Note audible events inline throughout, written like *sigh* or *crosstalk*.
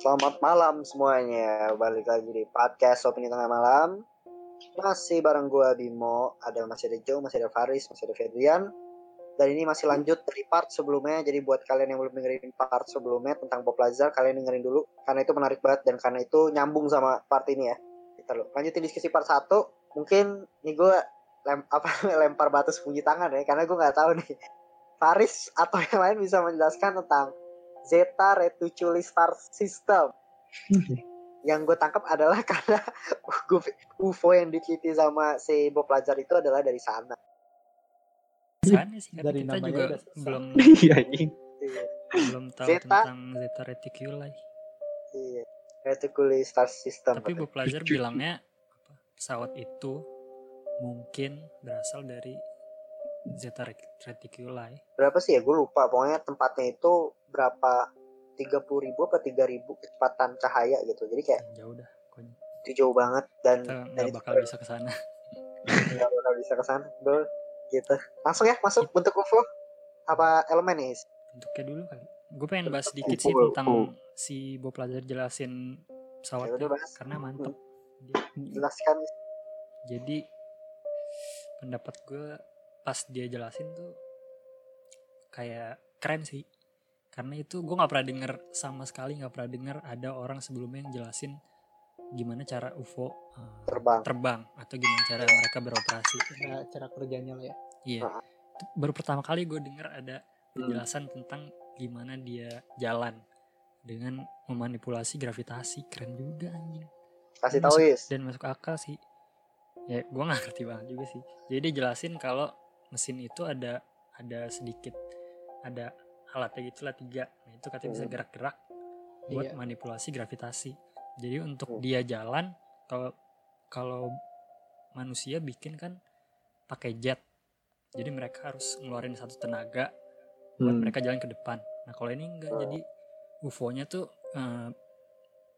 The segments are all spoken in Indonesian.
Selamat malam semuanya. Balik lagi di podcast Opini Tengah Malam. Masih bareng gua Bimo, ada masih ada Joe, masih ada Faris, masih ada Fedrian. Dan ini masih lanjut dari part sebelumnya. Jadi buat kalian yang belum dengerin part sebelumnya tentang Bob Lazar, kalian dengerin dulu karena itu menarik banget dan karena itu nyambung sama part ini ya. Kita lanjutin diskusi part 1. Mungkin nih gua lem, lempar batu sembunyi tangan ya karena gue nggak tahu nih Faris atau yang lain bisa menjelaskan tentang Zeta Reticuli Star System yang gue tangkap adalah *laughs* karena UFO yang diteliti sama si Bob Lazar itu adalah dari sana. Sana sih Dari kita namanya juga belum *laughs* Iya anjing. Iya. belum tahu Zeta. tentang Zeta Reticuli Iya. Reticuli Star System tapi Bob Lazar bilangnya apa, pesawat itu mungkin berasal dari Zeta Ret- Reticuli berapa sih ya? Gue lupa. Pokoknya tempatnya itu berapa? 30 ribu apa 3 ribu kecepatan cahaya gitu. Jadi kayak yang jauh dah pokoknya. itu jauh banget dan kita dan nggak itu bakal bisa ke sana. *laughs* Nggak bakal bisa ke sana Betul. gitu. Langsung ya masuk bentuk UFO apa elemen nih bentuknya dulu kali. Gue pengen bahas sedikit sih tentang si Bob Lazar jelasin ya pesawatnya udah bahas karena mantep. Dia- jelaskan jadi pendapat gue pas dia jelasin tuh kayak keren sih karena itu gue nggak pernah denger sama sekali nggak pernah denger ada orang sebelumnya yang jelasin gimana cara UFO uh, terbang. terbang atau gimana cara mereka beroperasi. Cara, cara kerjanya lah ya. Iya. Ah. Itu baru pertama kali gue denger ada Hmm. penjelasan tentang gimana dia jalan dengan memanipulasi gravitasi. Keren juga anjing. Kasih tahu Is. dan masuk akal sih. Ya gue nggak ngerti banget juga sih. Jadi dia jelasin kalau mesin itu ada ada sedikit ada alatnya gitulah tiga nah itu katanya bisa Hmm. gerak-gerak buat Iya. manipulasi gravitasi jadi untuk Hmm. dia jalan kalau kalau manusia bikin kan pakai jet jadi mereka harus ngeluarin satu tenaga buat Hmm. mereka jalan ke depan nah kalau ini enggak Hmm. jadi UFO-nya tuh eh,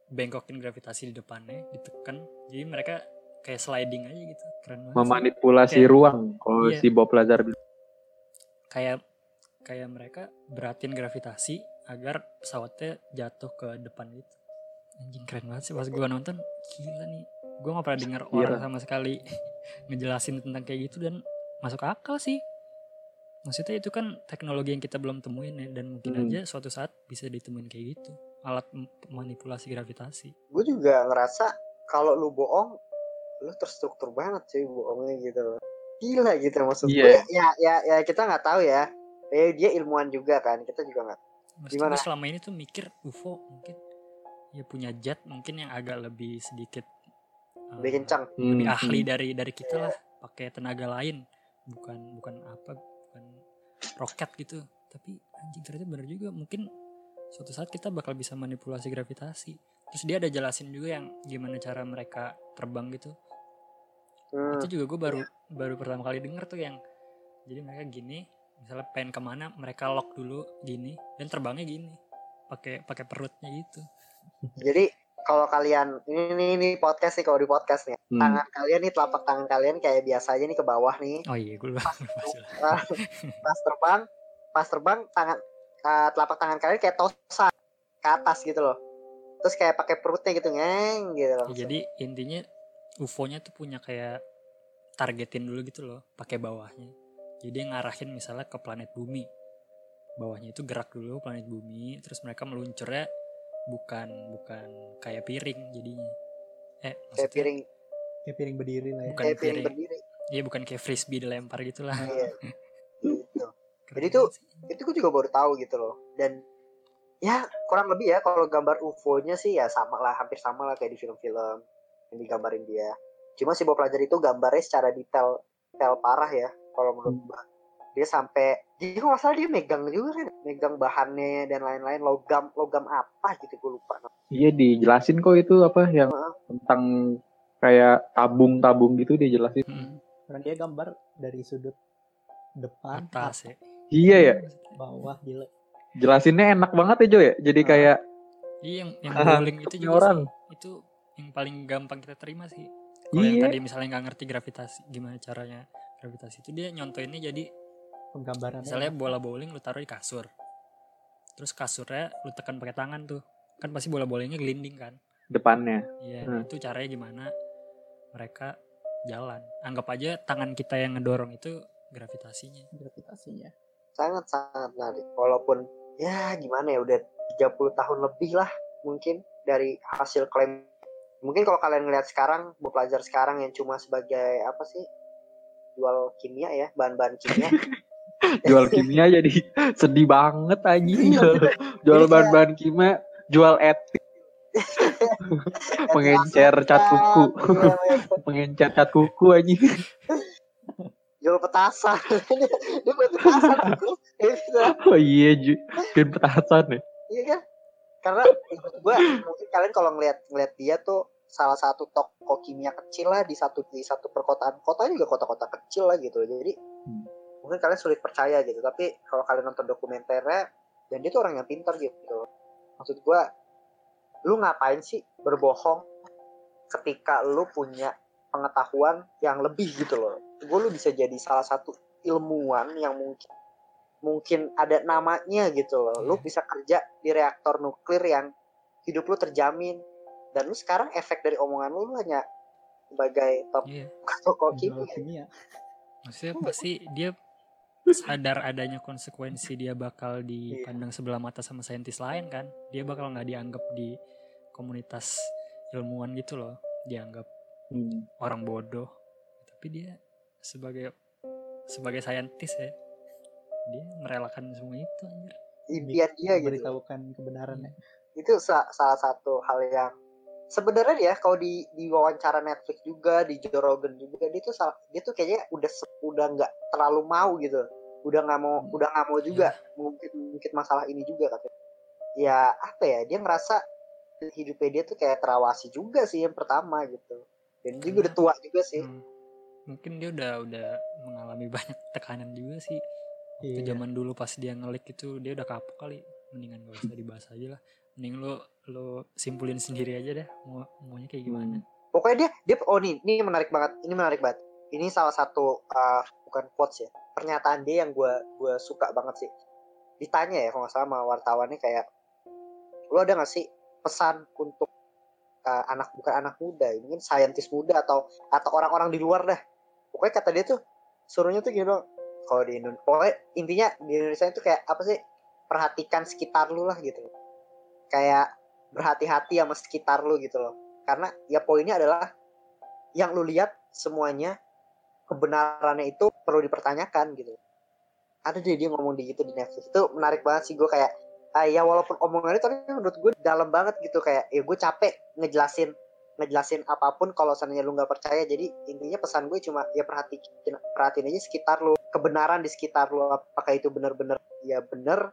bengkokin gravitasi di depannya ditekan jadi mereka kayak sliding aja gitu keren banget. Memanipulasi Kayak- ruang kalau Iya. si Bob Lazar kayak kayak mereka beratin gravitasi agar pesawatnya jatuh ke depan gitu. Anjing keren banget sih. Pas gua nonton gila nih. Gua nggak pernah dengar Iya. orang sama sekali *laughs* ngejelasin tentang kayak gitu dan masuk akal sih. Maksudnya itu kan teknologi yang kita belum temuin ya dan mungkin Hmm. aja suatu saat bisa ditemuin kayak gitu. Alat manipulasi gravitasi. Gue juga ngerasa kalau lu bohong lu terstruktur banget cuy bohongnya gitu loh. Gila gitu maksud Iya. gue ya ya ya kita nggak tahu ya eh dia ilmuwan juga kan kita juga nggak. Gimana? selama ini tuh mikir UFO mungkin. Ya punya jet mungkin yang agak lebih sedikit eh, lebih kencang. lebih Hmm, ahli dari dari kita lah. Pakai tenaga lain. Bukan bukan apa bukan roket gitu. Tapi anjing ternyata bener juga. Mungkin suatu saat kita bakal bisa manipulasi gravitasi. Terus dia ada jelasin juga yang gimana cara mereka terbang gitu. Hmm, itu juga gue baru baru pertama kali denger tuh yang jadi mereka gini misalnya pengen ke mana mereka lock dulu gini dan terbangnya gini pakai pakai perutnya gitu. Jadi kalau kalian ini ini, ini podcast nih kalau di podcast nih Hmm. tangan kalian nih telapak tangan kalian kayak biasa aja nih ke bawah nih. Oh iya gue lupa. *laughs* Pas terbang pas terbang tangan eh, telapak tangan kalian kayak tosa ke atas gitu loh. Terus kayak pakai perutnya gitu ngeng gitu loh Ya, jadi intinya UFO-nya tuh punya kayak targetin dulu gitu loh, pakai bawahnya. Jadi ngarahin misalnya ke planet bumi. Bawahnya itu gerak dulu planet bumi, terus mereka meluncurnya bukan bukan kayak piring jadinya. Eh, kayak piring kayak piring berdiri lah ya bukan kayak piring piring. berdiri Iya, bukan kayak frisbee dilempar gitu lah. iya *laughs* gitu Jadi sih. itu gue juga baru tahu gitu loh dan ya kurang lebih ya kalau gambar UFO-nya sih ya sama lah hampir sama lah kayak di film-film yang digambarin dia cuma si Bob Lazar itu gambarnya secara detail detail parah ya kalau menurut Hmm. gua dia sampai dia kok nggak salah dia megang juga kan megang bahannya dan lain-lain logam logam apa gitu gue lupa Iya dijelasin kok itu apa yang tentang kayak tabung-tabung gitu dia jelasin. Mm, karena dia gambar dari sudut depan atas ya. Iya ya, bawah gila jelasinnya enak banget ya Jo ya. Jadi Ah. kayak Iya, yang yang bowling itu juga orang. sih, itu yang paling gampang kita terima sih. Kalau yang Iya. tadi misalnya nggak ngerti gravitasi, gimana caranya gravitasi itu dia nyontoinnya jadi penggambarannya misalnya bola bowling lu taruh di kasur terus kasurnya lu tekan pakai tangan tuh kan pasti bola bolanya gelinding kan depannya. Iya, Hmm. itu caranya gimana mereka jalan. Anggap aja tangan kita yang ngedorong itu gravitasinya. gravitasinya sangat sangat menarik walaupun ya gimana ya udah 30 tahun lebih lah mungkin dari hasil klaim mungkin kalau kalian ngeliat sekarang buat pelajar sekarang yang cuma sebagai apa sih jual kimia ya bahan-bahan kimia *laughs* Jual kimia jadi sedih banget anjing. Iya, Jual bahan-bahan kimia, jual etik. Mengencer *laughs* cat kuku. Mengencer cat kuku anjing. jual petasan *laughs* dia buat petasan gitu. Oh iya, ju. Bikin petasan ya. iya kan karena gua mungkin kalian kalau ngeliat ngeliat dia tuh salah satu toko kimia kecil lah di satu di satu perkotaan. Kota juga kota-kota kecil lah gitu. Jadi Hmm. mungkin kalian sulit percaya gitu. Tapi kalau kalian nonton dokumenternya dan dia tuh orang yang pintar gitu. Maksud gua lu ngapain sih berbohong ketika lu punya pengetahuan yang lebih gitu loh? Gue lu bisa jadi salah satu ilmuwan yang mungkin mungkin ada namanya gitu loh. Lu Iya. bisa kerja di reaktor nuklir yang hidup lu terjamin dan lu sekarang efek dari omongan lu, lu hanya sebagai top Iya. toko Jual kimia kimia Maksudnya pasti *laughs* dia sadar adanya konsekuensi dia bakal dipandang sebelah mata sama saintis lain kan. Dia bakal nggak dianggap di komunitas ilmuwan gitu loh. Dianggap Hmm. orang bodoh. Tapi dia sebagai sebagai saintis ya. Dia merelakan semua itu anjir. impian dia gitu memberitahukan kebenarannya itu sa- salah satu hal yang sebenarnya ya kalau di di wawancara Netflix juga di Joe Rogan juga dia tuh dia tuh kayaknya udah udah nggak terlalu mau gitu udah nggak mau Hmm. udah nggak mau juga mungkin mungkin masalah ini juga katanya ya apa ya dia ngerasa hidupnya dia tuh kayak terawasi juga sih yang pertama gitu dan dia juga udah tua juga sih Hmm. Mungkin dia udah udah mengalami *laughs* banyak tekanan juga sih. Waktu Iya. zaman dulu pas dia ngelik itu dia udah kapok kali. Mendingan gak usah dibahas aja lah. Mending lo lo simpulin sendiri aja deh mau maunya kayak gimana. pokoknya dia dia oh nih ini menarik banget ini menarik banget. Ini salah satu uh, bukan quotes ya pernyataan dia yang gue gue suka banget sih. Ditanya ya kalau nggak salah sama wartawannya kayak lo ada nggak sih pesan untuk uh, anak bukan anak muda mungkin saintis muda atau atau orang-orang di luar dah. Pokoknya kata dia tuh suruhnya tuh gini dong kalau di Indonesia pokoknya intinya di Indonesia itu kayak apa sih perhatikan sekitar lu lah gitu kayak berhati-hati sama sekitar lu gitu loh. Karena ya poinnya adalah yang lu lihat semuanya kebenarannya itu perlu dipertanyakan gitu. Ada deh dia ngomong di gitu di Netflix. Itu menarik banget sih gue kayak ah, ya walaupun omongannya tapi menurut gue dalam banget gitu. Kayak ya gue capek ngejelasin ngejelasin apa pun kalau seandainya lu nggak percaya. Jadi intinya pesan gue cuma ya perhatiin perhatiin aja sekitar lu kebenaran di sekitar lu apakah itu benar-benar ya benar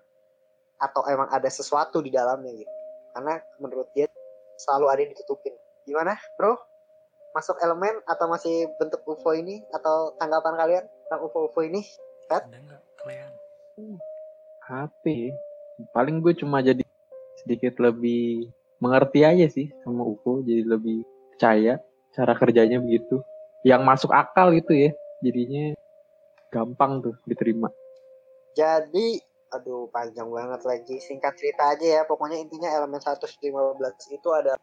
atau emang ada sesuatu di dalamnya gitu. Karena menurut dia selalu ada yang ditutupin. Gimana bro? Masuk elemen atau masih bentuk UFO ini? Atau tanggapan kalian tentang UFO-UFO ini? Ada nggak? Kalian? HP paling gue cuma jadi sedikit lebih mengerti aja sih sama UFO jadi lebih percaya cara kerjanya begitu. Yang masuk akal gitu ya jadinya gampang tuh diterima. Jadi aduh panjang banget lagi. Singkat cerita aja ya pokoknya intinya elemen 115 itu ada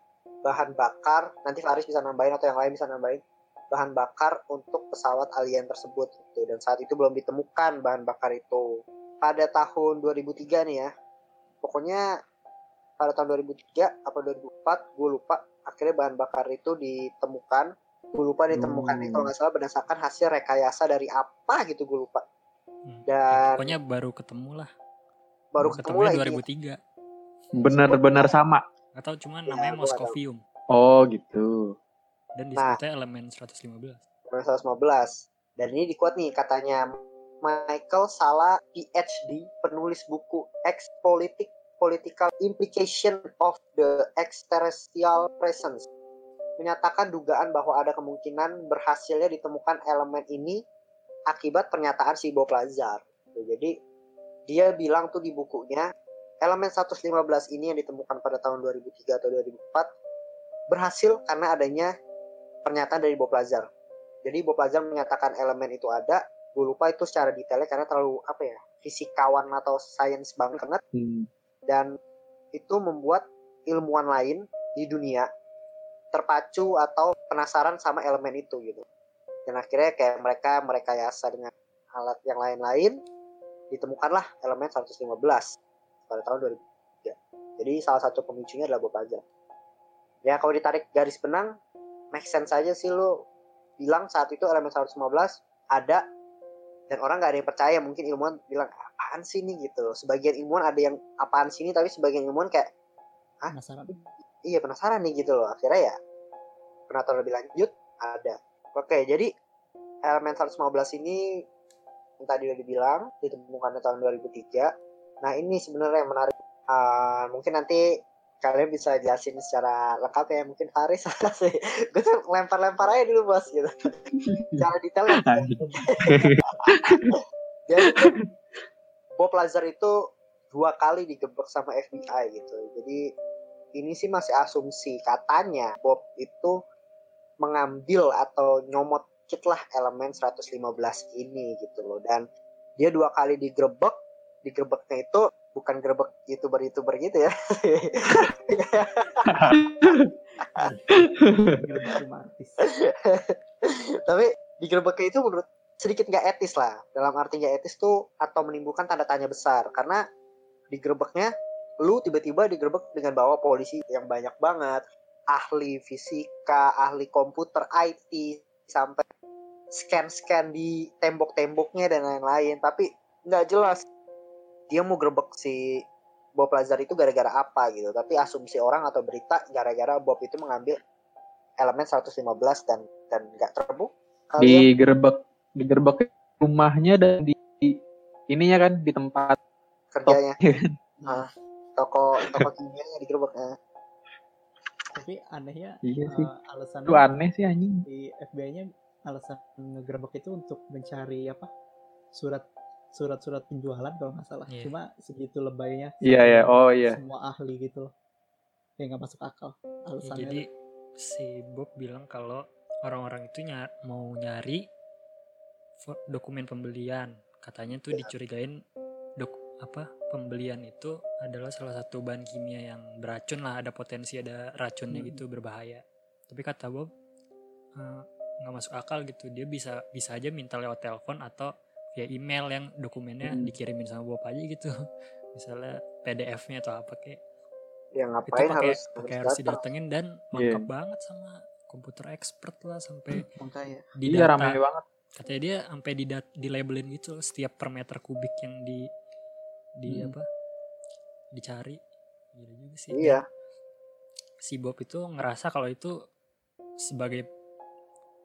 bahan bakar. Nanti Faris bisa nambahin atau yang lain bisa nambahin bahan bakar untuk pesawat alien tersebut gitu. dan saat itu belum ditemukan bahan bakar itu. Pada tahun 2003 nih ya. Pokoknya pada tahun 2003 apa 2004 gue lupa. Akhirnya bahan bakar itu ditemukan. Gue lupa ditemukan nih Hmm. kalau nggak salah berdasarkan hasil rekayasa dari apa gitu gue lupa Hmm. Dan- pokoknya baru ketemu lah. baru ketemu lagi 2003. benar-benar sama Atau cuman Ya, namanya. Moscovium oh gitu dan Nah. disebutnya elemen 115. 115 dan ini dikuat nih katanya Michael Sala PhD penulis buku Ex Politic Political Implication of the Extraterrestrial Presence menyatakan dugaan bahwa ada kemungkinan berhasilnya ditemukan elemen ini akibat pernyataan si Bob Lazar. Jadi dia bilang tuh di bukunya elemen 115 ini yang ditemukan pada tahun 2003 atau 2004 berhasil karena adanya pernyataan dari Bob Lazar. Jadi Bob Lazar menyatakan elemen itu ada. Gue lupa itu secara detailnya karena terlalu apa ya fisikawan atau sains banget Hmm. dan itu membuat ilmuwan lain di dunia terpacu atau penasaran sama elemen itu gitu dan akhirnya kayak mereka merekayasa dengan alat yang lain-lain ditemukanlah elemen 115 pada tahun 2003 jadi salah satu pemicunya adalah Bob Lazar. Ya kalau ditarik garis benang make sense aja sih lo bilang saat itu elemen 115 ada dan orang nggak ada yang percaya. Mungkin ilmuwan bilang apaan sih ini? Gitu sebagian ilmuwan ada yang apaan sih ini? Tapi sebagian ilmuwan kayak Penasaran. iya penasaran nih gitu loh. Akhirnya ya penataran lebih lanjut ada oke jadi elemen 115 ini yang tadi udah dibilang ditemukan tahun 2003 nah ini sebenarnya yang menarik. Ah, mungkin nanti kalian bisa jelasin secara lengkap ya. Mungkin Faris *laughs* sih gue tuh lempar-lempar aja dulu bos gitu. *laughs* Secara detail jadi Bob Lazar itu dua kali digebek sama FBI gitu. Jadi ini sih masih asumsi. Katanya Bob itu mengambil atau nyomot lah elemen 115 ini gitu loh. Dan dia dua kali digerebek digerebeknya itu bukan gerebek youtuber-youtuber gitu ya. Tapi digerebeknya itu menurut sedikit nggak etis lah. Dalam arti nggak etis tuh atau menimbulkan tanda tanya besar. Karena digerebeknya lu tiba-tiba digerebek dengan bawa polisi yang banyak banget ahli fisika ahli komputer IT sampai scan-scan di tembok-temboknya dan lain-lain. Tapi nggak jelas. Dia mau gerebek si Bob Lazar itu gara-gara apa gitu. Tapi asumsi orang atau berita gara-gara Bob itu mengambil elemen 115 dan dan nggak terbuk kalian digerebek digerebek rumahnya dan di di- ininya kan di tempat kerjanya. top *laughs* Ah, toko toko kimianya digerebek ah. Tapi anehnya iya sih. eh, alasannya itu aneh sih anjing. di FBI-nya alasan ngegerebek itu untuk mencari apa surat surat-surat penjualan kalau nggak salah. Iya. cuma segitu lebaynya. Iya ya oh iya. Semua ahli gitu loh. Ya nggak masuk akal Ya, alasannya. Jadi si Bob bilang kalau orang-orang itu ny- mau nyari dokumen pembelian. Katanya tuh dicurigain dok apa pembelian itu adalah salah satu bahan kimia yang beracun lah ada potensi ada racunnya Hmm. gitu berbahaya. Tapi kata Bob eh, nggak masuk akal gitu. Dia bisa bisa aja minta lewat telepon atau via email yang dokumennya Hmm. dikirimin sama Bob aja gitu. *laughs* Misalnya PDF-nya atau apa kayak ya itu ngapain harus pakai harus harus datang didatengin dan Iya. lengkap banget sama komputer expert lah sampai makanya di iya data. ramai banget. Katanya dia sampai di di labelin gitu setiap per meter kubik yang di di Hmm. apa? Dicari. Gila juga sih. Iya. Si Bob itu ngerasa kalau itu sebagai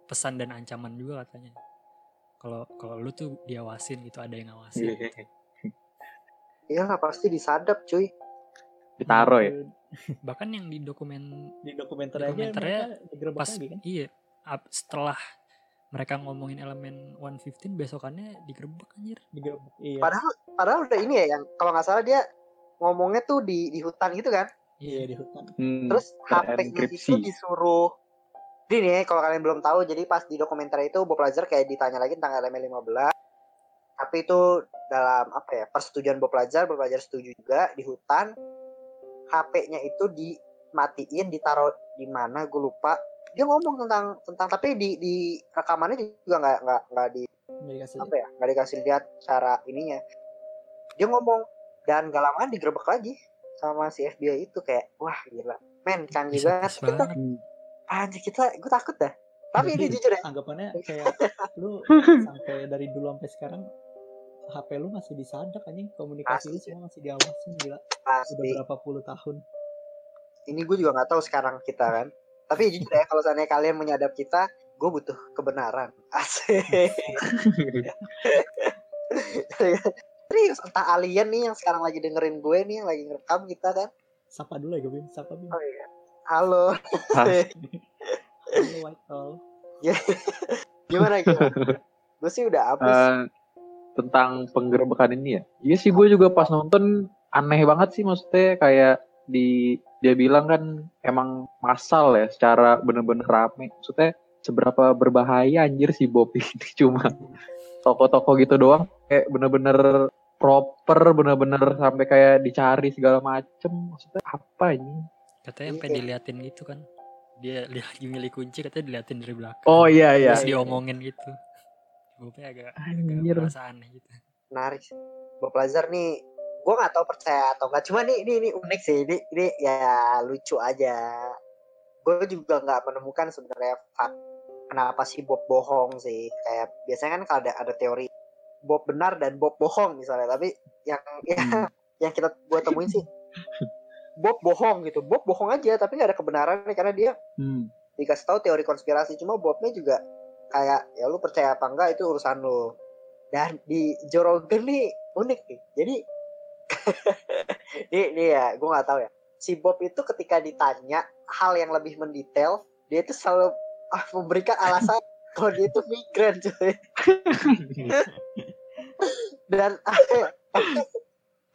pesan dan ancaman juga katanya. Kalau kalau lu tuh diawasin gitu ada yang ngawasin. Iya. iya lah pasti disadap cuy. Ditaruh ya? Gitu. *laughs* bahkan yang di dokumen di dokumenter aja Dokumenternya digerebek pas lagi kan? iya setelah mereka ngomongin elemen 115 besokannya digerebek anjir. Digerebek iya. Padahal padahal udah ini ya yang kalau nggak salah dia ngomongnya tuh di di hutan gitu kan? Iya di hutan. Hmm, terus HP-nya terenkripsi. itu disuruh ini nih kalau kalian belum tahu jadi pas di dokumenter itu Bob Lazar kayak ditanya lagi tentang elemen 15 tapi itu dalam apa ya persetujuan Bob Lazar Bob Lazar setuju juga di hutan. HP-nya itu dimatiin ditaruh di mana gue lupa dia ngomong tentang tentang tapi di di rekamannya juga nggak nggak nggak di dikasih apa ya nggak dikasih lihat cara ininya. Dia ngomong dan gak lama digerebek lagi sama si FBI itu kayak wah gila. Men canggih bisa banget. kita anjir kita gue takut dah. Tapi ini jujur ya. anggapannya *laughs* kayak lu *laughs* sampai dari dulu sampai sekarang HP lu masih disadap anjing. Komunikasi lu semua masih diawasin gila. Udah pasti. berapa puluh tahun. Ini gue juga nggak tahu sekarang kita kan tapi jujur ya kalau seandainya kalian menyadap kita gue butuh kebenaran. *laughs* Asik. Serius entah alien nih yang sekarang lagi dengerin gue nih yang lagi ngerekam kita kan. Sapa dulu ya Bim sapa Bim? Oh iya. Halo. Halo, White Hall gimana gimana? Gue sih udah habis. Eh, tentang penggerebekan ini ya. Iya sih gue juga pas nonton aneh banget sih maksudnya kayak di dia bilang kan emang masal ya secara bener-bener rame. Maksudnya seberapa berbahaya anjir si Bob ini *laughs* cuma toko-toko gitu doang kayak bener-bener proper bener-bener sampai kayak dicari segala macem maksudnya apa ini Katanya Iya, sampai kayak- diliatin gitu kan. Dia lagi milih kunci katanya diliatin dari belakang. Oh iya iya. Terus diomongin gitu. Gue agak, agak Anjir. merasa aneh gitu. menarik. Bob Lazar nih gue nggak tahu percaya atau nggak. Cuma nih ini ini unik sih. Ini ini ya lucu aja. Gue juga nggak menemukan sebenarnya fak kenapa sih Bob bohong sih. Kayak biasanya kan kalau ada ada teori Bob benar dan Bob bohong misalnya. Tapi yang *laughs* ya, Hmm. yang kita gue temuin sih Bob bohong gitu. Bob bohong aja tapi nggak ada kebenaran karena dia Hmm. dikasih tahu teori konspirasi. Cuma Bobnya juga kayak ya lu percaya apa enggak? Itu urusan lu. Dan di Joe Rogan nih unik nih. Jadi ini, ini ya gue nggak tahu ya. Si Bob itu ketika ditanya hal yang lebih mendetail dia itu selalu ah, memberikan alasan kalau dia itu migran cuy. Dan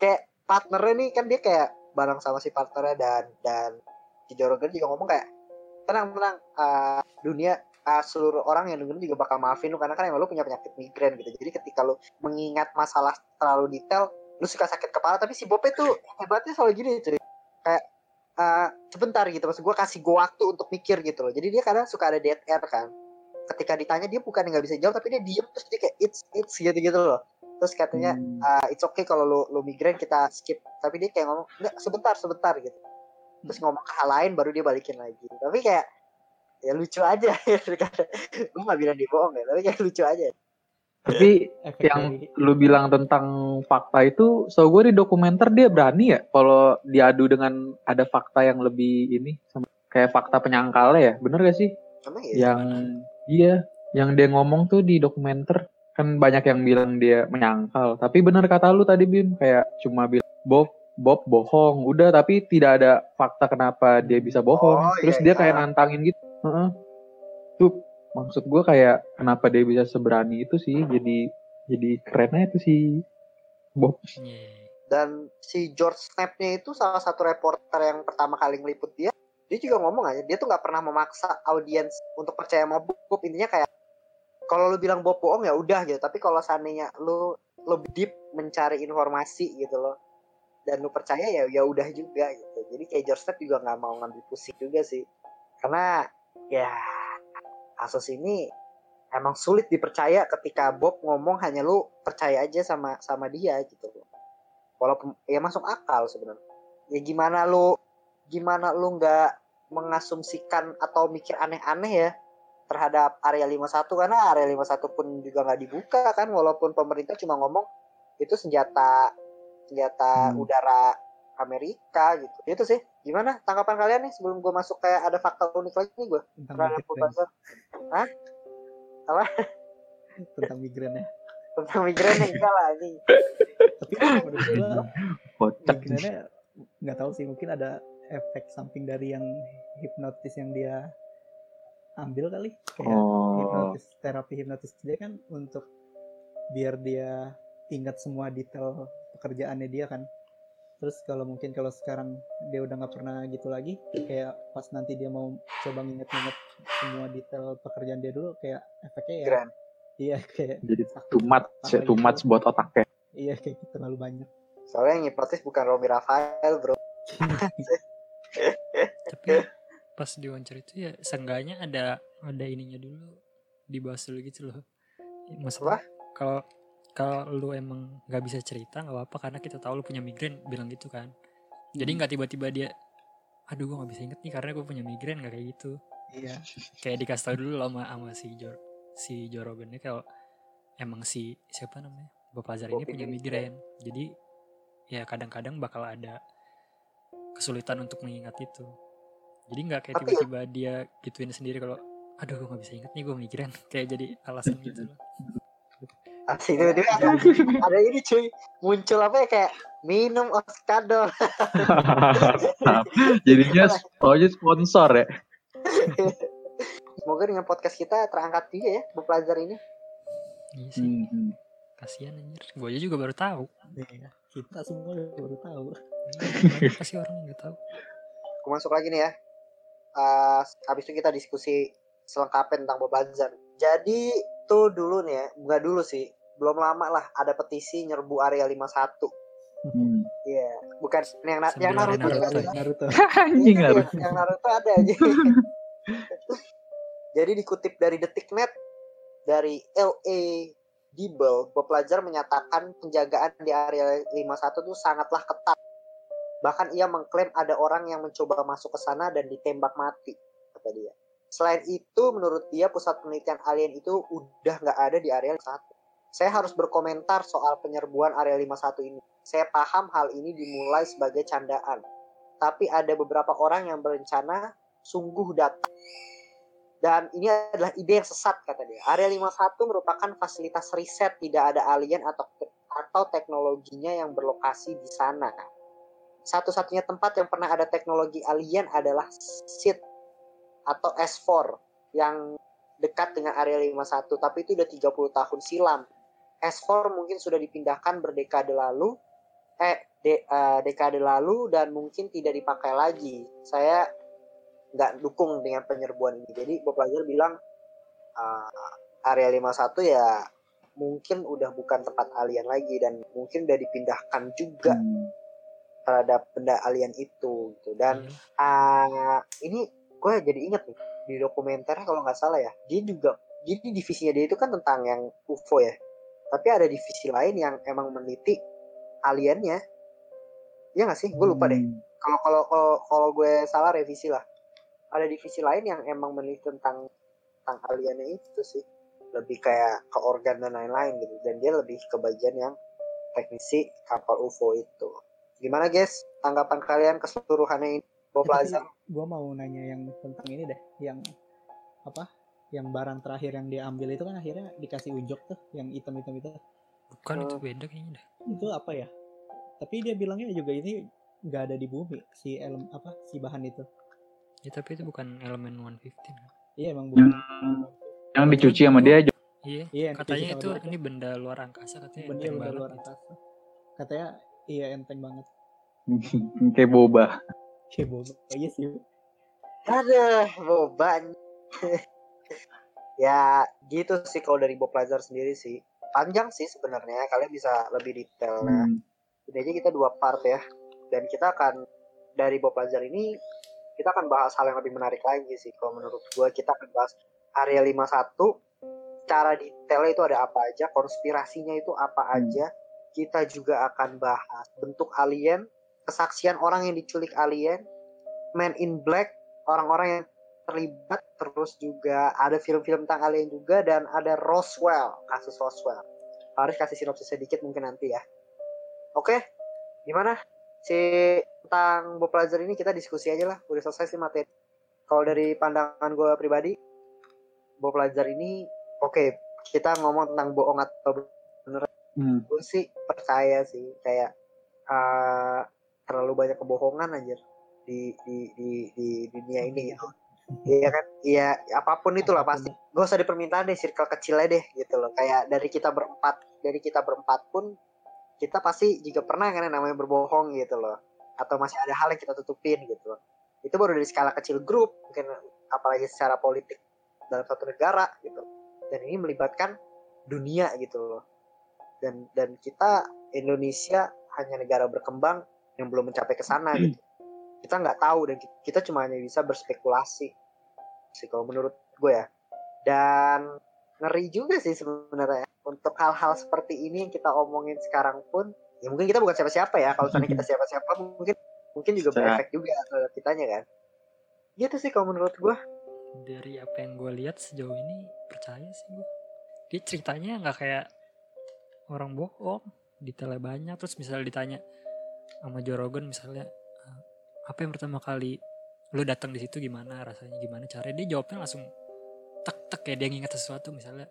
kayak partnernya nih kan dia kayak bareng sama si partnernya dan dan si Joe Rogan juga ngomong kayak tenang tenang uh, dunia uh, seluruh orang yang dengerin juga bakal maafin lu karena kan emang lu punya penyakit migrain gitu. Jadi ketika lu mengingat masalah terlalu detail lu suka sakit kepala tapi si Bob itu hebatnya selalu gini cuy. Kayak uh, sebentar gitu maksud gue kasih gue waktu untuk mikir gitu loh. Jadi dia kadang suka ada dead air kan. Ketika ditanya dia bukan nggak bisa jawab tapi dia diem terus dia kayak it's it's gitu gitu loh. Terus katanya Hmm. uh, it's okay kalau lu lu migrain kita skip. Tapi dia kayak ngomong enggak sebentar sebentar gitu. Terus ngomong ke hal lain baru dia balikin lagi. Tapi kayak ya lucu aja *laughs* gue nggak bilang dia bohong ya tapi kayak lucu aja Tapi Efek yang dari- lu bilang tentang fakta itu, so gue di dokumenter dia berani ya kalau diadu dengan ada fakta yang lebih ini sama kayak fakta penyangkalnya ya, bener gak sih? emang ya yang iya, yang dia ngomong tuh di dokumenter kan banyak yang bilang dia menyangkal, tapi bener kata lu tadi Bim kayak cuma bilang Bob Bob bohong, udah tapi tidak ada fakta kenapa dia bisa bohong. Oh, Terus iya, dia iya. kayak nantangin gitu. Heeh. Tuh maksud gue kayak kenapa dia bisa seberani itu sih, jadi jadi kerennya itu sih Bob. Iya. dan si George Snap-nya itu salah satu reporter yang pertama kali ngeliput dia dia juga ngomong aja dia tuh nggak pernah memaksa audiens untuk percaya sama Bob Bob intinya kayak kalau lu bilang Bob bohong ya udah gitu tapi kalau seandainya lu lebih deep mencari informasi gitu loh dan lu percaya ya ya udah juga gitu jadi kayak George Snap juga nggak mau ngambil pusing juga sih karena ya kasus ini emang sulit dipercaya ketika Bob ngomong hanya lu percaya aja sama sama dia gitu loh. Walaupun ya masuk akal sebenarnya. Ya gimana lu gimana lu nggak mengasumsikan atau mikir aneh-aneh ya terhadap area 51 karena area 51 pun juga nggak dibuka kan walaupun pemerintah cuma ngomong itu senjata senjata Hmm. udara Amerika gitu. Itu sih gimana tanggapan kalian nih sebelum gue masuk kayak ada fakta unik lagi nih gue tentang terhadap migrain, Buzzer tentang migrain ya. tentang migrain yang enggak lah ini Tapi menurut gua Kocak. migrainnya nggak tahu sih mungkin ada efek samping dari yang hipnotis yang dia ambil kali. Kayak Oh. hipnotis terapi hipnotis. Dia kan untuk biar dia ingat semua detail pekerjaannya dia kan terus kalau mungkin kalau sekarang dia udah nggak pernah gitu lagi kayak pas nanti dia mau coba nginget-nginget semua detail pekerjaan dia dulu kayak efeknya ya Grand iya kayak Jadi too much, kepala too gitu. much buat otaknya. iya kayak gitu terlalu banyak soalnya yang hipnotis bukan Romi Rafael bro *laughs* Tapi pas diwawancara itu ya seenggaknya ada ada ininya dulu dibahas dulu gitu loh. Maksudnya kalau kalau lu emang nggak bisa cerita nggak apa-apa karena kita tahu lu punya migrain bilang gitu kan. Jadi nggak tiba-tiba dia aduh gue nggak bisa inget nih karena gue punya migrain nggak kayak gitu. iya Kayak dikasih tahu dulu lah sama, sama si Jor si Jorogennya kalau emang si siapa namanya Bob Lazar ini punya migrain. Jadi ya kadang-kadang bakal ada kesulitan untuk mengingat itu. Jadi nggak kayak ya- tiba-tiba dia gituin sendiri kalau aduh gue nggak bisa inget nih gue migrain *laughs* kayak jadi alasan gitu loh. Asli tiba-tiba ada, *laughs* ada ini cuy muncul apa ya kayak minum Oskadol *laughs* Jadinya soalnya sponsor ya. semoga dengan podcast kita terangkat juga ya Bob Lazar ini Iya sih, Hmm. kasihan anjir. Gue aja juga baru tahu. Iya, kita semua baru tahu Banyak pasti orang nggak tahu. aku masuk lagi nih ya Eh, habis itu kita diskusi selengkapnya tentang Bob Lazar jadi tuh dulu nih ya nggak dulu sih belum lama lah ada petisi nyerbu area 51 Hmm. Iya, bukan yang na- yang Naruto, Naruto. *laughs* Naruto. Naruto. Anjing Iya, lah. yang, yang Naruto ada aja. *laughs* Jadi dikutip dari Detiknet dari LA Dibel, pelajar menyatakan penjagaan di area 51 itu sangatlah ketat. Bahkan ia mengklaim ada orang yang mencoba masuk ke sana dan ditembak mati, kata dia. Selain itu, menurut dia pusat penelitian alien itu udah nggak ada di area 51. Saya harus berkomentar soal penyerbuan area 51 ini. Saya paham hal ini dimulai sebagai candaan. Tapi ada beberapa orang yang berencana sungguh datang. Dan ini adalah ide yang sesat kata dia. Area 51 merupakan fasilitas riset tidak ada alien atau atau teknologinya yang berlokasi di sana. Satu-satunya tempat yang pernah ada teknologi alien adalah SIT atau S4 yang dekat dengan area 51 tapi itu udah 30 tahun silam. S4 mungkin sudah dipindahkan berdekade lalu eh de- eh, dekade lalu dan mungkin tidak dipakai lagi. Saya nggak dukung dengan penyerbuan ini. Jadi Bob Lazar bilang uh, area 51 ya mungkin udah bukan tempat alien lagi dan mungkin udah dipindahkan juga Hmm. terhadap benda alien itu gitu. Dan Iya. uh, ini gue jadi inget nih di dokumenternya kalau nggak salah ya dia juga jadi divisinya dia itu kan tentang yang UFO ya. Tapi ada divisi lain yang emang meneliti aliennya. Ya nggak sih? Gue lupa deh. Hmm. kalau kalau kalau kalau gue salah revisi lah. Ada divisi lain yang emang meneliti tentang tentang aliennya itu sih. Lebih kayak ke organ dan lain-lain gitu. Dan dia lebih ke bagian yang teknisi kapal UFO itu. Gimana guys tanggapan kalian keseluruhannya ini Bob Lazar gue mau nanya yang tentang ini deh yang apa yang barang terakhir yang dia ambil itu kan akhirnya dikasih unjuk tuh yang hitam-hitam itu Bukan itu Oh. beda kayaknya dah. itu apa ya tapi dia bilangnya juga ini nggak ada di bumi si elem apa si bahan itu Ya tapi itu bukan elemen 115. kan? iya emang bukan yang dicuci sama dia aja. Iya. iya Katanya itu dia. ini benda luar angkasa katanya banget luar gitu. angkasa katanya iya enteng banget *laughs* Kayak boba. Kayak boba iya sih Aduh, beban. *laughs* ya gitu sih kalau dari Bob Lazar sendiri sih. Panjang sih sebenarnya, kalian bisa lebih detail. Hmm. Ini aja kita dua part ya. Dan kita akan dari Bob Lazar ini kita akan bahas hal yang lebih menarik lagi sih. Kalau menurut gua kita akan bahas area 51 cara detailnya itu ada apa aja, konspirasinya itu apa Hmm. aja. Kita juga akan bahas bentuk alien, kesaksian orang yang diculik alien, Man in Black, orang-orang yang terlibat, terus juga ada film-film tentang alien juga dan ada Roswell, kasus Roswell. Harus kasih sinopsis sedikit mungkin nanti ya. Oke, gimana? Si tentang Bob Lazar ini kita diskusi aja lah, udah selesai sih materi. Kalau dari pandangan gue pribadi, Bob Lazar ini oke, kita ngomong tentang bohong atau Hmm. gue sih percaya sih kayak uh, terlalu banyak kebohongan anjir di di di di dunia ini gitu. Iya kan? Iya, apa pun itulah pasti. Gak usah di permintaan deh, circle kecilnya deh gitu loh. Kayak dari kita berempat, dari kita berempat pun kita pasti juga pernah kan yang namanya berbohong gitu loh. Atau masih ada hal yang kita tutupin gitu loh. Itu baru dari skala kecil grup, mungkin apalagi secara politik dalam satu negara gitu. Dan ini melibatkan dunia gitu loh. Dan dan kita Indonesia hanya negara berkembang yang belum mencapai ke sana gitu. Kita nggak tahu dan ki- kita cuma hanya bisa berspekulasi sih kalau menurut gue ya. Dan ngeri juga sih sebenarnya untuk hal-hal seperti ini yang kita omongin sekarang pun ya mungkin kita bukan siapa-siapa ya kalau misalnya kita siapa-siapa mungkin mungkin juga berefek juga terhadap kitanya kan gitu sih kalau menurut gue Dari apa yang gue lihat sejauh ini percaya sih gue. Dia ceritanya nggak kayak orang bohong, detailnya banyak. Terus misalnya ditanya sama Joe Rogan misalnya "Eh, apa yang pertama kali lu datang di situ gimana rasanya gimana? Caranya dia jawabnya langsung tek tek kayak dia nginget sesuatu misalnya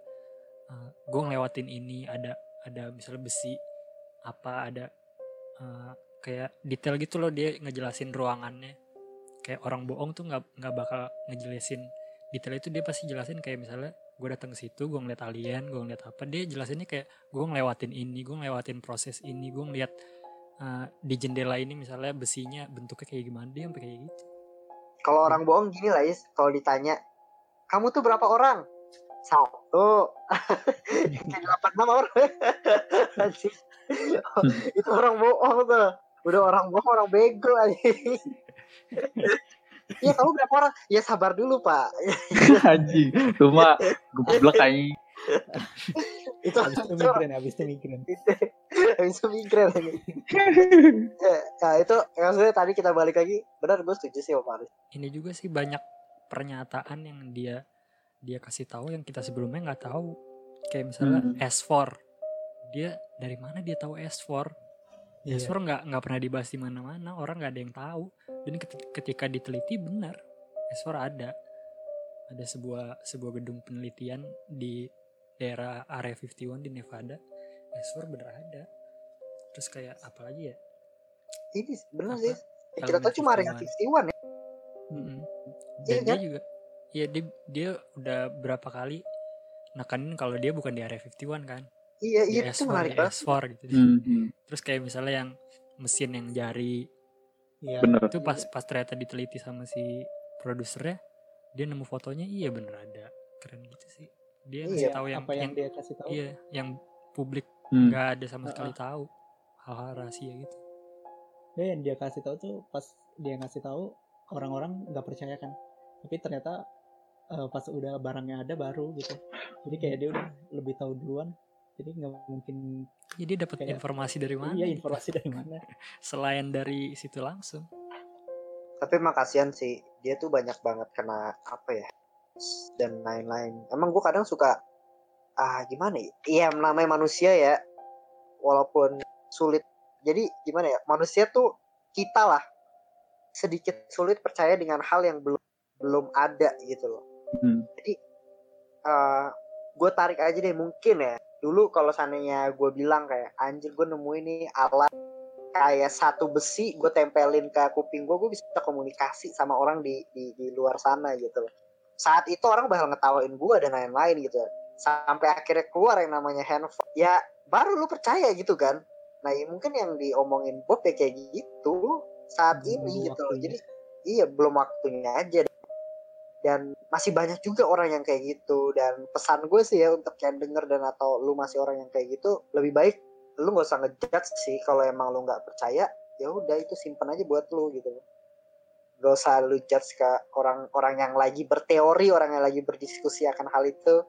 gue ngelewatin ini ada ada misalnya besi apa ada eh, kayak detail gitu loh dia ngejelasin ruangannya. Kayak orang bohong tuh nggak nggak bakal ngejelasin detail itu dia pasti jelasin kayak misalnya gue datang ke situ gue ngeliat alien gue ngeliat apa. Dia jelasinnya kayak gue ngelewatin ini gue ngelewatin proses ini gue ngeliat eh, di jendela ini misalnya besinya bentuknya kayak gimana dia sampai kayak gitu kalau orang bohong gini lah Is kalau ditanya kamu tuh berapa orang satu *laughs* Oh, delapan enam orang. *laughs* Oh, itu orang bohong tuh. Udah orang bohong, orang bego anjing. *laughs* Iya, kamu berapa orang? Ya sabar dulu, Pak. Anjing, cuma goblok anjing. itu habis itu itu migren habis itu migren habis itu migren lagi. *laughs* Ya, Nah, itu maksudnya tadi kita balik lagi. Benar, gue setuju sih sama Faris. ini juga sih banyak pernyataan yang dia dia kasih tahu yang kita sebelumnya nggak tahu kayak misalnya Hmm. S4 dia dari mana dia tahu S4 Iya. S4 nggak nggak pernah dibahas di mana-mana orang nggak ada yang tahu dan keti- ketika diteliti benar S4 ada ada sebuah sebuah gedung penelitian di daerah area 51 di Nevada S4 bener ada terus kayak apa lagi ya Ini benar sih. Ya, kita tahu cuma Area 51 ya. Mm-mm. Iya Dan dia kan? juga Iya dia dia udah berapa kali nekanin kalau dia bukan di area 51 kan. Iya, Di iya itu S4, menarik di banget. S4 gitu. Hmm, hmm, Terus kayak misalnya yang mesin yang jari iya bener. itu pas pas ternyata diteliti sama si produsernya dia nemu fotonya iya bener ada. Keren gitu sih. Dia Iya, ngasih tahu yang, apa yang, yang dia kasih tahu iya yang publik Hmm. nggak ada sama sekali tahu hal-hal rahasia gitu. dia yang dia kasih tahu tuh pas dia ngasih tahu orang-orang nggak percaya kan tapi ternyata eh, pas udah barangnya ada baru gitu jadi kayak dia udah lebih tahu duluan jadi nggak mungkin Jadi dapat informasi dari mana? iya informasi dari mana *laughs* Selain dari situ langsung. Tapi emang kasihan sih. Dia tuh banyak banget kena apa ya? Dan lain-lain. Emang gue kadang suka ah gimana ya? Iya namanya manusia ya. Walaupun sulit. Jadi gimana ya? Manusia tuh kita lah sedikit sulit percaya dengan hal yang belum belum ada gitu loh. Hmm. Jadi gue tarik aja deh mungkin ya. Dulu kalau seandainya gue bilang kayak anjir gue nemu ini alat kayak satu besi gue tempelin ke kuping gue gue bisa komunikasi sama orang di di, di luar sana gitu loh. Saat itu orang bakal ngetawain gue dan lain-lain gitu. Sampai akhirnya keluar yang namanya handphone. Ya baru lu percaya gitu kan. Nah ya mungkin yang diomongin Bob ya kayak gitu saat Belum ini gitu loh. Jadi iya belum waktunya aja. Dan masih banyak juga orang yang kayak gitu. Dan pesan gue sih ya untuk yang denger dan atau lu masih orang yang kayak gitu lebih baik lu nggak usah ngejudge sih kalau emang lu nggak percaya. Ya udah itu simpen aja buat lu gitu. Gak usah lu judge ke orang-orang yang lagi berteori orang yang lagi berdiskusi akan hal itu.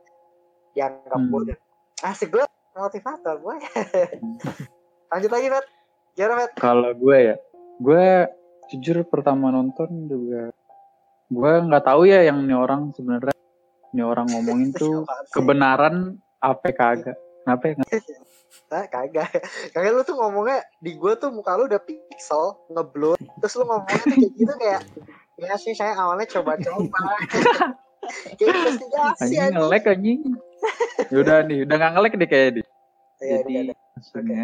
Yang nggak Hmm. bodoh. Asik gue motivator gue *laughs* lanjut lagi Matt gimana Matt Kalau gue ya, gue jujur pertama nonton juga, gue nggak tahu ya yang ini orang sebenarnya, ini orang ngomongin tuh *laughs* sih? kebenaran apa kagak. Kenapa ya? *laughs* Ah, kagak. Kagak lu tuh ngomongnya di gua tuh muka lu udah pixel, ngeblur. Terus lu ngomongnya tuh kayak gitu kayak ya sih saya awalnya coba-coba. *laughs* kayak investigasi Anjing aja. ngelek anjing. Yaudah nih, udah nggak ngelek deh kayaknya deh. Iya, Jadi iya. maksudnya,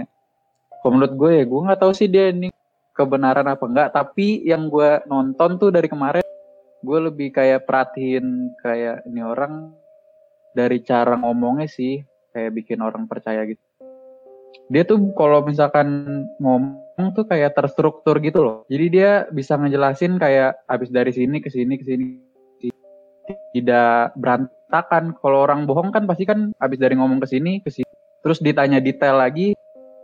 kalau menurut gue ya, gue nggak tahu sih dia ini kebenaran apa enggak. Tapi yang gue nonton tuh dari kemarin, gue lebih kayak perhatiin kayak ini orang dari cara ngomongnya sih, kayak bikin orang percaya gitu. Dia tuh kalau misalkan ngomong tuh kayak terstruktur gitu loh. Jadi dia bisa ngejelasin kayak habis dari sini ke sini ke sini tidak berantakan. Kalau orang bohong kan pasti kan habis dari ngomong ke sini ke sini terus ditanya detail lagi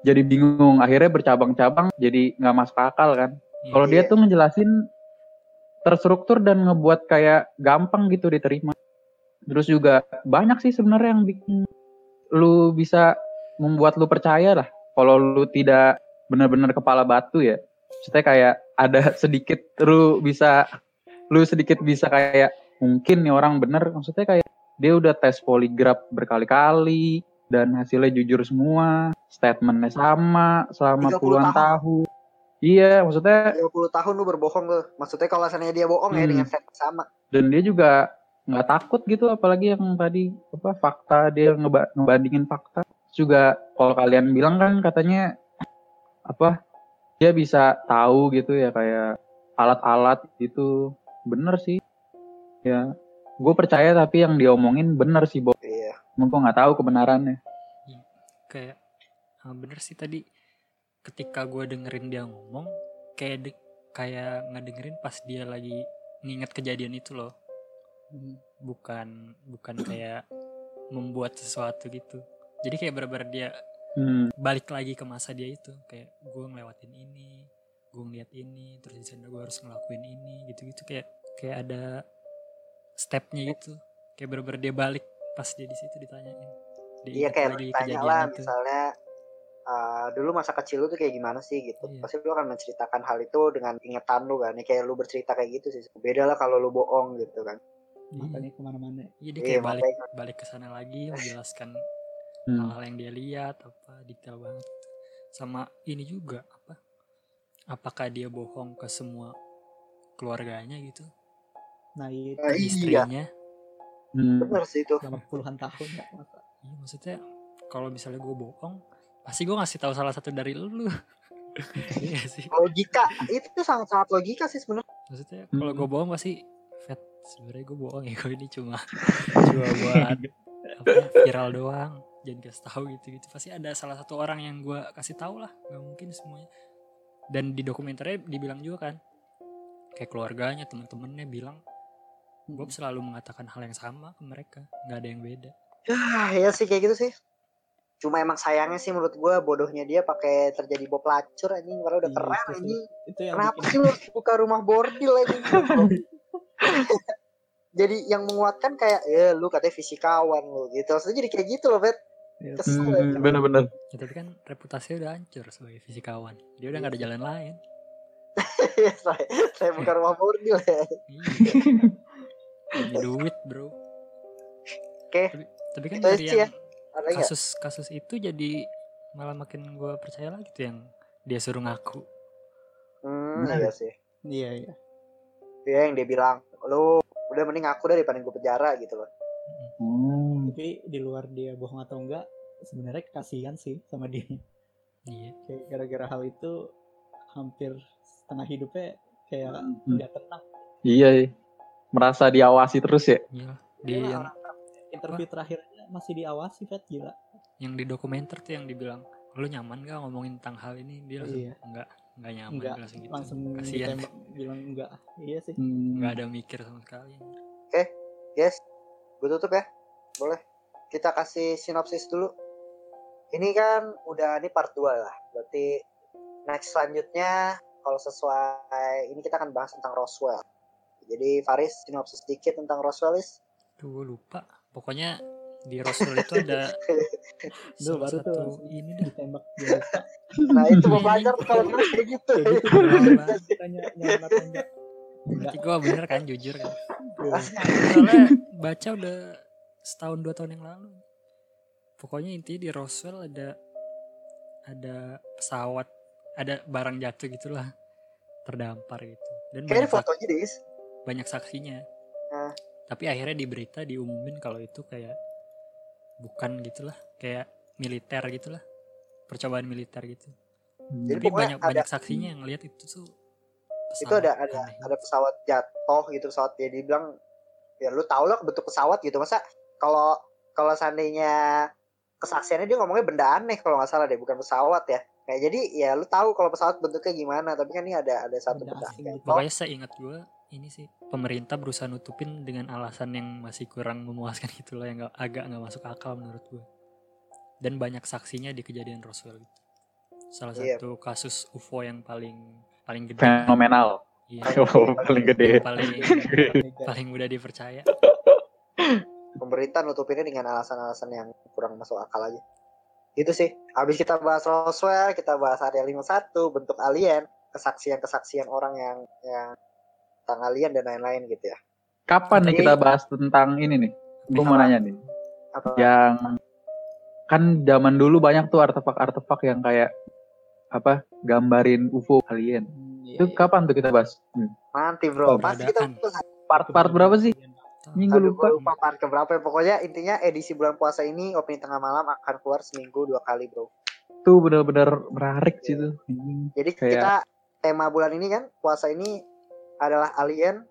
jadi bingung. Akhirnya bercabang-cabang jadi nggak masuk akal kan? Iya. kalau dia tuh ngejelasin terstruktur dan ngebuat kayak gampang gitu diterima. Terus juga banyak sih sebenarnya yang bikin lu bisa membuat lu percaya lah. Kalau lu tidak benar-benar kepala batu ya maksudnya kayak ada *laughs* sedikit lu bisa lu sedikit bisa kayak mungkin nih orang bener maksudnya kayak dia udah tes poligraf berkali-kali dan hasilnya jujur semua statementnya sama selama 30 puluhan tahun. tahun iya maksudnya 30 tahun lu berbohong lu. Maksudnya kalau seandainya dia bohong ya Hmm. dengan set sama. dan dia juga nggak takut gitu apalagi yang tadi apa fakta dia ngeba- ngebandingin fakta juga kalau kalian bilang kan katanya apa dia bisa tahu gitu ya kayak alat-alat gitu bener sih ya gue percaya tapi yang diomongin bener sih Bob Iya. Emang gue nggak tahu kebenarannya. Kayak ah, bener sih tadi ketika gue dengerin dia ngomong kayak de- kayak ngedengerin pas dia lagi nginget kejadian itu loh. Hmm. bukan bukan kayak membuat sesuatu gitu. Jadi kayak bener-bener dia Hmm. balik lagi ke masa dia itu. Kayak gue ngelewatin ini gue ngeliat ini terus di sana gue harus ngelakuin ini gitu-gitu. Kayak kayak ada stepnya gitu. Kayak bener-bener dia balik pas dia di situ ditanyain dia Iya kayak ditanya lah itu. misalnya uh, dulu masa kecil lu tuh kayak gimana sih gitu. Iya. Pasti lu akan menceritakan hal itu dengan ingatan lu kan. Ya, kayak lu bercerita kayak gitu sih. Beda lah kalau lu bohong gitu kan. Iya. Makanya ke mana-mana. Iya, dia Iya, kayak balik makanya. balik ke sana lagi *laughs* menjelaskan Hmm. hal-hal yang dia lihat apa detail banget sama ini juga apa apakah dia bohong ke semua keluarganya gitu Nah itu Nah, iya. Hmm. Bener sih itu. selama puluhan tahun ya iya maksudnya kalau misalnya gue bohong pasti gue ngasih tahu salah satu dari lu *laughs* iya sih Logika itu tuh sangat-sangat logika sih sebenarnya. maksudnya kalau Hmm. gue bohong pasti Fat sebenarnya gue bohong ya gue ini cuma *laughs* cuma buat apa viral doang jangan kasih tahu gitu gitu pasti ada salah satu orang yang gue kasih tahu lah nggak mungkin semuanya dan di dokumenternya dibilang juga kan kayak keluarganya teman-temannya bilang gue selalu mengatakan hal yang sama ke mereka nggak ada yang beda Ya, ya sih kayak gitu sih. Cuma emang sayangnya sih menurut gua bodohnya dia pakai terjadi Bob pelacur anjing padahal udah Iya, keren itu anjing. Itu yang Kenapa bikin sih lu buka rumah bordil anjing? *laughs* jadi yang menguatkan kayak ya lu katanya fisikawan lu gitu. Maksudnya jadi kayak gitu loh, Bet. Ya, Kesel Hmm, bener-bener. ya, tapi kan reputasinya udah hancur sebagai fisikawan dia udah nggak ada jalan lain *laughs* saya, saya buka rumah bordil ya. Demi duit bro Oke, tapi, tapi kan itu dari ya. yang Ada nggak? kasus kasus itu jadi malah makin gue percaya lagi tuh yang dia suruh ngaku Hmm, iya sih. Iya iya. Iya yang dia bilang, lu udah mending aku daripada gue penjara gitu loh. Hmm. Tapi di luar dia bohong atau enggak, sebenarnya kasihan sih sama dia. iya Kayak gara-gara hal itu hampir setengah hidupnya kayak Hmm. nggak tenang. Iya, iya. Merasa diawasi terus ya. iya di Iya, yang interview terakhirnya masih diawasi Fat gila. yang di dokumenter tuh yang dibilang lu nyaman gak ngomongin tentang hal ini dia langsung Iya. enggak enggak nyaman Enggak, langsung gitu Langsung kasihan ditembak bilang enggak. Iya sih. nggak ada mikir sama sekali Yes, gue tutup ya. Boleh. Kita kasih sinopsis dulu. Ini kan udah ini part 2 lah. Berarti next selanjutnya kalau sesuai ini kita akan bahas tentang Roswell. Jadi Faris sinopsis sedikit tentang Roswell is. Tuh gue lupa pokoknya di Roswell itu ada *laughs* Duh, baru tuh satu langsung ini dah ditembak dia. *laughs* Nah itu mau belajar tuh *laughs* kalau terus kayak gitu. Kayak gitu tanya. Berarti gue bener kan jujur kan soalnya baca udah setahun dua tahun yang lalu pokoknya intinya di Roswell ada ada pesawat ada barang jatuh gitulah terdampar gitu dan Kayaknya fotonya deh. Banyak saksinya Nah. tapi akhirnya di berita diumumin kalau itu kayak bukan gitulah kayak militer gitulah percobaan militer gitu Jadi tapi banyak ada- banyak saksinya yang lihat itu tuh Itu pesawat ada ada aneh. ada pesawat jatuh gitu pesawat dia dibilang ya lu tau lah bentuk pesawat gitu masa kalau kalau seandainya kesaksiannya dia ngomongnya benda aneh kalau nggak salah deh bukan pesawat ya kayak jadi ya lu tahu kalau pesawat bentuknya gimana tapi kan ini ada ada satu Benda benda asing gitu. Pokoknya saya ingat gue ini sih pemerintah berusaha nutupin dengan alasan yang masih kurang memuaskan gitu loh yang agak nggak masuk akal menurut gue. Dan banyak saksinya di kejadian Roswell itu. Salah Iya. satu kasus UFO yang paling paling gede. Fenomenal. Iya, *laughs* Oh, paling gede. paling *laughs* paling mudah dipercaya. pemerintah nutupinnya dengan alasan-alasan yang kurang masuk akal aja itu sih habis kita bahas Roswell kita bahas area 51 bentuk alien kesaksian-kesaksian orang yang yang tentang alien dan lain-lain gitu ya Kapan nih Tapi- kita bahas tentang ini nih? Gue mau nanya nih. apa Yang kan zaman dulu banyak tuh artefak-artefak yang kayak apa gambarin UFO alien. Hmm, iya, Itu iya. kapan tuh kita bahas? Hmm. nanti bro Oh, pasti kita. Part-part berapa sih? Minggu Aduh, lupa. part keberapa ya. Pokoknya intinya edisi bulan puasa ini opini tengah malam akan keluar seminggu dua kali bro. Tuh bener-bener menarik sih tuh. Anjing. Jadi Kayak- kita tema bulan ini kan puasa ini adalah alien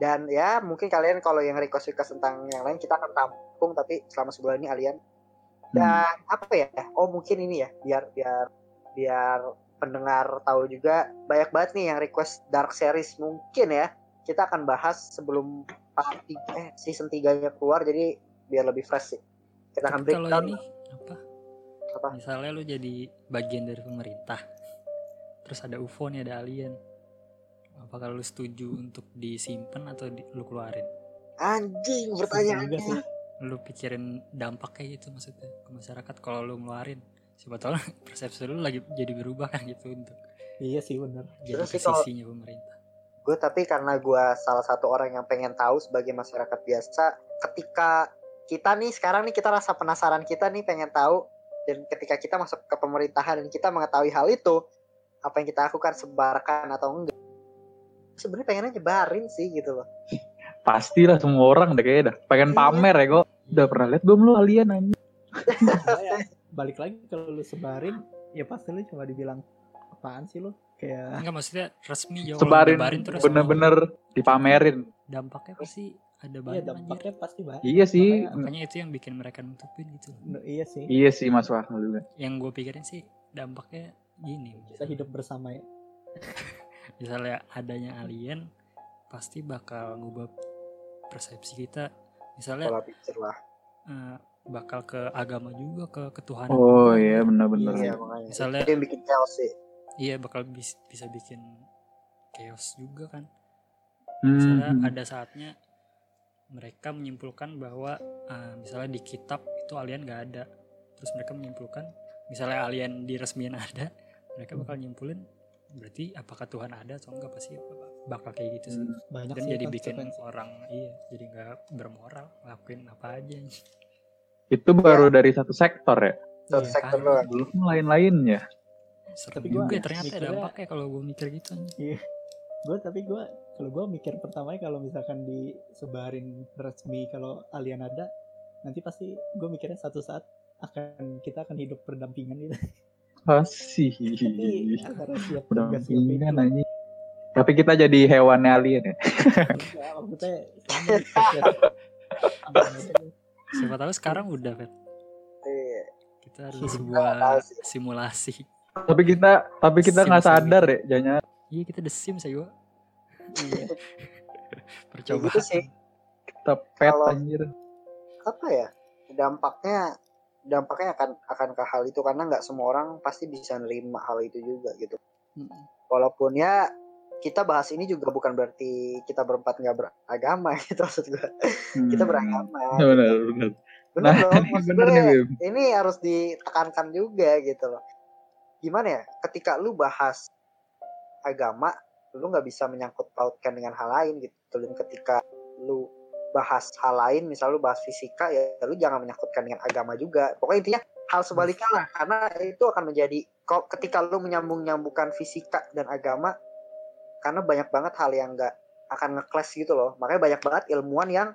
dan ya mungkin kalian kalau yang request request tentang yang lain kita akan tampung tapi selama sebulan ini alien dan apa ya? Oh mungkin ini ya biar biar biar pendengar tahu juga banyak banget nih yang request dark series mungkin ya kita akan bahas sebelum part tiga, eh, season 3 nya keluar jadi biar lebih fresh sih. kita akan Tapi kalau breakdown ini apa? Apa? Misalnya lu jadi bagian dari pemerintah. Terus ada UFO nih, ada alien. Apakah lu setuju untuk disimpan atau di, lu keluarin? anjing juga pertanyaannya sih. Lu pikirin dampaknya gitu maksudnya ke masyarakat kalau lu ngeluarin. Siapa tahu persepsi lu lagi jadi berubah kan gitu untuk Iya sih bener. jadi sisinya pemerintah. gue tapi karena gue salah satu orang yang pengen tahu sebagai masyarakat biasa ketika kita nih sekarang nih kita rasa penasaran kita nih pengen tahu dan ketika kita masuk ke pemerintahan dan kita mengetahui hal itu apa yang kita lakukan sebarkan atau enggak sebenarnya pengennya nyebarin sih gitu loh Pastilah semua orang deh kayaknya dah. Pengen Iya. pamer ya kok. Udah pernah lihat belum lu alien anjing? Cuma ya, balik lagi kalau lu sebarin ya pasti lu cuma dibilang apaan sih lu kayak Enggak maksudnya resmi jauh Sebarin terus bener-bener dipamerin. dampaknya pasti ada iya banyak anjir. dampaknya pasti banyak Iya sih. Makanya- Makanya itu yang bikin mereka nutupin gitu. No, iya sih Iya sih Mas Wahyu juga. Yang gue pikirin sih dampaknya gini. bisa hidup bersama ya *laughs* Misalnya adanya alien pasti bakal ngubah persepsi kita. Misalnya pola pikir lah eh, bakal ke agama juga ke ketuhanan. Oh juga. iya bener-bener. iya makanya Misalnya- itu yang bikin chaos sih Iya bakal bis- bisa bikin chaos juga kan. Misalnya Hmm. ada saatnya mereka menyimpulkan bahwa eh, misalnya di kitab itu alien gak ada. Terus mereka menyimpulkan misalnya alien diresmiin *laughs* ada, mereka bakal nyimpulin berarti apakah Tuhan ada atau enggak pasti bakal kayak gitu sih. Hmm. banyak Dan sih jadi bikin orang iya jadi nggak bermoral ngelakuin apa aja. Itu baru dari satu sektor ya. satu Iya, sektor kan. Belum lain-lainnya. Serem Tapi juga gua ya ternyata mikirnya- dampaknya kalau gue mikir gitu. anjing. gue tapi gue kalau gue mikir pertamanya kalau misalkan disebarin resmi kalau alien ada nanti pasti gue mikirnya satu saat akan kita akan hidup berdampingan gitu *laughs* Asih. tapi antara siap juga siap Dampingan anjing. Tapi kita jadi hewannya alien ya. ya, maksudnya sama gitu. Siapa tahu sekarang udah Fet. Iya. Kita harus sebuah simulasi. Tapi kita tapi kita nggak sadar ya, jangan Iya kita The ya gue. iya. Kayak Percobaan. gitu sih kita pet Kalau- anjir. apa ya dampaknya dampaknya akan akan ke hal itu karena nggak semua orang pasti bisa nerima hal itu juga gitu Mm-mm. walaupun ya kita bahas ini juga bukan berarti kita berempat nggak beragama *laughs* gitu maksud gue kita Hmm. beragama Ya, benar benar. bener Nah, loh ini maksud bener gue nih, Bim. ini harus ditekankan juga gitu loh gimana ya ketika lu bahas agama lu nggak bisa menyangkut pautkan dengan hal lain gitu dan ketika lu bahas hal lain misal lu bahas fisika ya lu jangan menyangkutkan dengan agama juga. Pokoknya intinya hal sebaliknya lah karena itu akan menjadi kok ketika lu menyambung nyambungkan fisika dan agama karena banyak banget hal yang nggak akan nge-clash gitu loh. Makanya banyak banget ilmuwan yang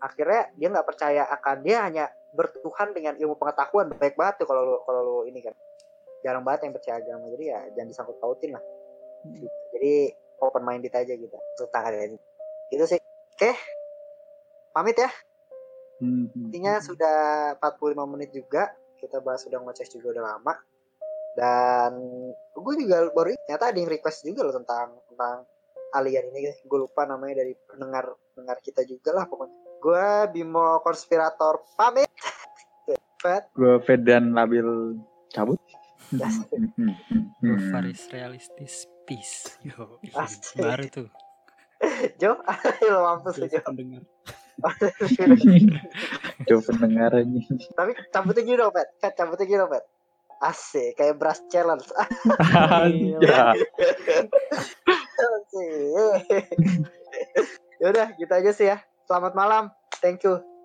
akhirnya dia nggak percaya akan dia hanya bertuhan dengan ilmu pengetahuan. Baik banget tuh kalau lu kalau lu ini kan. Jarang banget yang percaya agama jadi ya jangan disangkut pautin lah. Gitu. jadi open minded aja gitu tentang hal ini gitu sih. Oke pamit ya. Hmm. intinya sudah 45 menit juga. Kita bahas sudah ngoceh juga udah lama. Dan gue juga baru ingat, ternyata ada yang request juga loh tentang tentang alien ini. Gue lupa namanya dari pendengar pendengar kita juga lah pokoknya. Gue Bimo konspirator pamit. *laughs* Gue Fedan labil cabut. Hmm, hmm, hmm, Gue hmm. Faris realistis peace. Yo, baru tuh. *laughs* Jo *laughs* lo mampus lu, Jo pendengar *laughs* Coba pendengar anjing. tapi cabutnya gini dong Fat Fat cabutnya gini dong Fat Asik kayak brush challenge. Asik. *laughs* *laughs* Yaudah gitu aja sih ya Selamat malam Thank you